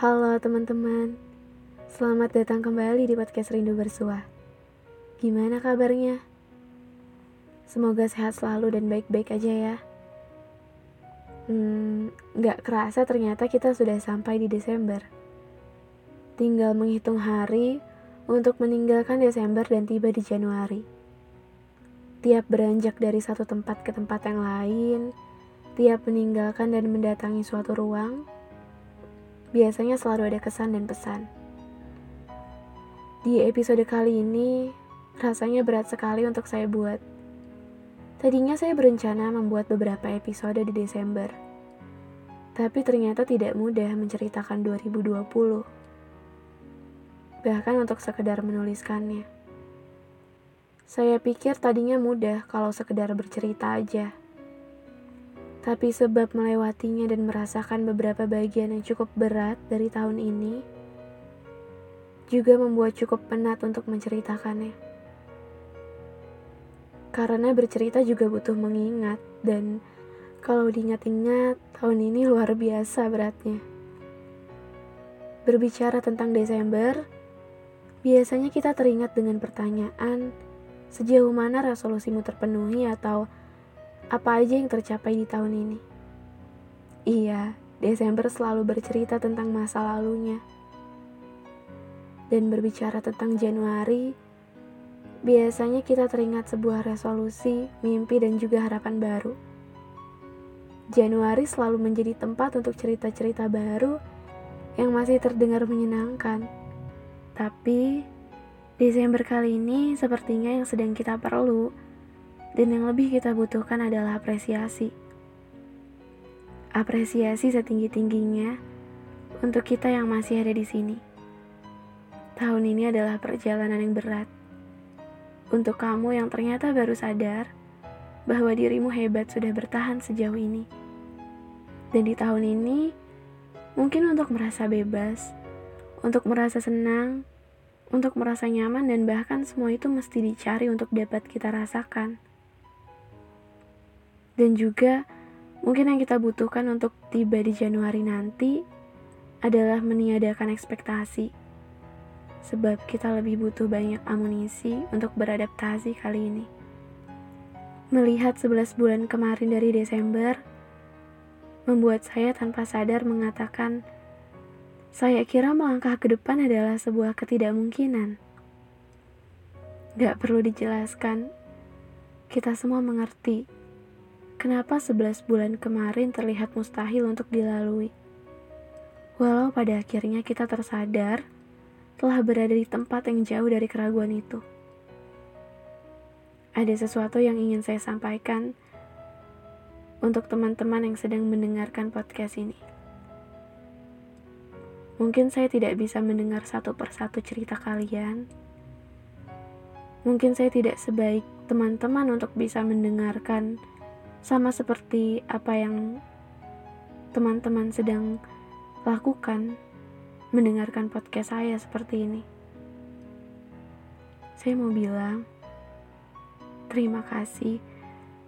Halo teman-teman, selamat datang kembali di podcast Rindu Bersua. Gimana kabarnya? Semoga sehat selalu dan baik-baik aja ya. Hmm, gak kerasa ternyata kita sudah sampai di Desember. Tinggal menghitung hari untuk meninggalkan Desember dan tiba di Januari. Tiap beranjak dari satu tempat ke tempat yang lain, tiap meninggalkan dan mendatangi suatu ruang, biasanya selalu ada kesan dan pesan. Di episode kali ini, rasanya berat sekali untuk saya buat. Tadinya saya berencana membuat beberapa episode di Desember, tapi ternyata tidak mudah menceritakan 2020. Bahkan untuk sekedar menuliskannya. Saya pikir tadinya mudah kalau sekedar bercerita aja. Tapi sebab melewatinya dan merasakan beberapa bagian yang cukup berat dari tahun ini, juga membuat cukup penat untuk menceritakannya. Karena bercerita juga butuh mengingat, dan kalau diingat-ingat, tahun ini luar biasa beratnya. Berbicara tentang Desember, biasanya kita teringat dengan pertanyaan, Sejauh mana resolusimu terpenuhi atau apa aja yang tercapai di tahun ini? Iya, Desember selalu bercerita tentang masa lalunya. Dan berbicara tentang Januari, biasanya kita teringat sebuah resolusi, mimpi, dan juga harapan baru. Januari selalu menjadi tempat untuk cerita-cerita baru yang masih terdengar menyenangkan. Tapi Desember kali ini sepertinya yang sedang kita perlu dan yang lebih kita butuhkan adalah apresiasi. Apresiasi setinggi-tingginya untuk kita yang masih ada di sini. Tahun ini adalah perjalanan yang berat. Untuk kamu yang ternyata baru sadar bahwa dirimu hebat sudah bertahan sejauh ini. Dan di tahun ini, mungkin untuk merasa bebas, untuk merasa senang, untuk merasa nyaman dan bahkan semua itu mesti dicari untuk dapat kita rasakan. Dan juga mungkin yang kita butuhkan untuk tiba di Januari nanti adalah meniadakan ekspektasi. Sebab kita lebih butuh banyak amunisi untuk beradaptasi kali ini. Melihat 11 bulan kemarin dari Desember, membuat saya tanpa sadar mengatakan, saya kira melangkah ke depan adalah sebuah ketidakmungkinan. Gak perlu dijelaskan, kita semua mengerti kenapa 11 bulan kemarin terlihat mustahil untuk dilalui. Walau pada akhirnya kita tersadar telah berada di tempat yang jauh dari keraguan itu. Ada sesuatu yang ingin saya sampaikan untuk teman-teman yang sedang mendengarkan podcast ini. Mungkin saya tidak bisa mendengar satu persatu cerita kalian. Mungkin saya tidak sebaik teman-teman untuk bisa mendengarkan sama seperti apa yang teman-teman sedang lakukan mendengarkan podcast saya seperti ini. Saya mau bilang terima kasih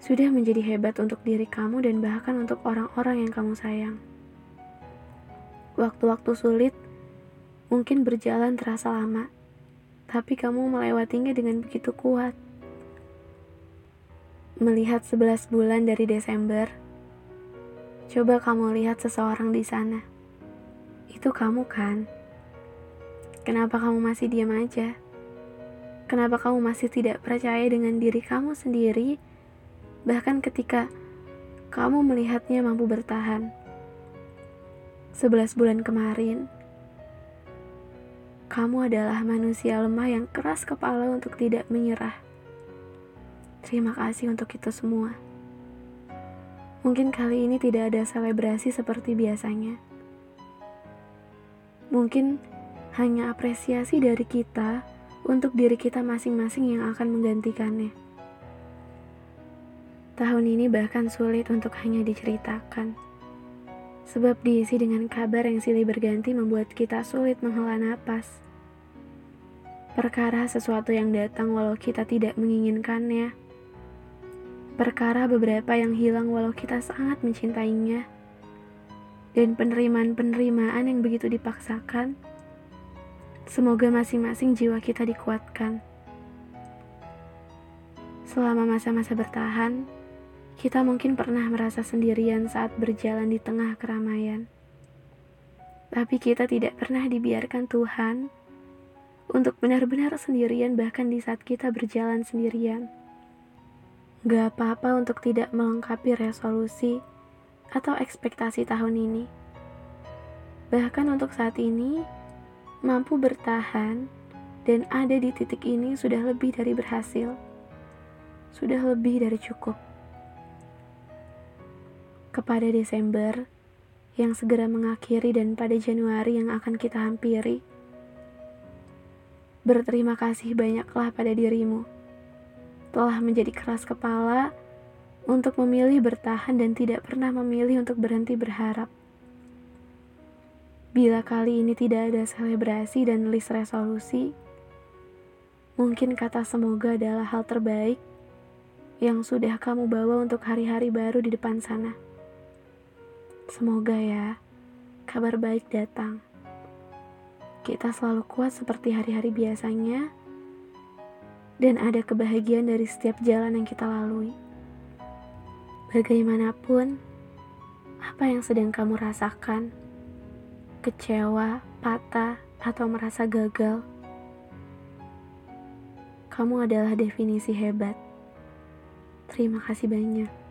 sudah menjadi hebat untuk diri kamu dan bahkan untuk orang-orang yang kamu sayang. Waktu-waktu sulit mungkin berjalan terasa lama, tapi kamu melewatinya dengan begitu kuat. Melihat 11 bulan dari Desember, coba kamu lihat seseorang di sana. Itu kamu kan? Kenapa kamu masih diam aja? Kenapa kamu masih tidak percaya dengan diri kamu sendiri? Bahkan ketika kamu melihatnya mampu bertahan. 11 bulan kemarin, kamu adalah manusia lemah yang keras kepala untuk tidak menyerah. Terima kasih untuk itu semua. Mungkin kali ini tidak ada selebrasi seperti biasanya. Mungkin hanya apresiasi dari kita untuk diri kita masing-masing yang akan menggantikannya. Tahun ini bahkan sulit untuk hanya diceritakan sebab diisi dengan kabar yang silih berganti membuat kita sulit menghela napas. Perkara sesuatu yang datang walau kita tidak menginginkannya. Perkara beberapa yang hilang walau kita sangat mencintainya. dan penerimaan-penerimaan yang begitu dipaksakan, semoga masing-masing jiwa kita dikuatkan. Selama masa-masa bertahan, kita mungkin pernah merasa sendirian saat berjalan di tengah keramaian. Tapi kita tidak pernah dibiarkan Tuhan untuk benar-benar sendirian bahkan di saat kita berjalan sendirian. Gak apa-apa untuk tidak melengkapi resolusi atau ekspektasi tahun ini. Bahkan untuk saat ini, mampu bertahan dan ada di titik ini sudah lebih dari berhasil. Sudah lebih dari cukup. Kepada Desember yang segera mengakhiri dan pada Januari yang akan kita hampiri, berterima kasih banyaklah pada dirimu. Telah menjadi keras kepala untuk memilih bertahan dan tidak pernah memilih untuk berhenti berharap. Bila kali ini tidak ada selebrasi dan list resolusi, mungkin kata semoga adalah hal terbaik yang sudah kamu bawa untuk hari-hari baru di depan sana. Semoga ya, kabar baik datang. Kita selalu kuat seperti hari-hari biasanya, dan ada kebahagiaan dari setiap jalan yang kita lalui. Bagaimanapun, apa yang sedang kamu rasakan, kecewa, patah, atau merasa gagal, kamu adalah definisi hebat. Terima kasih banyak.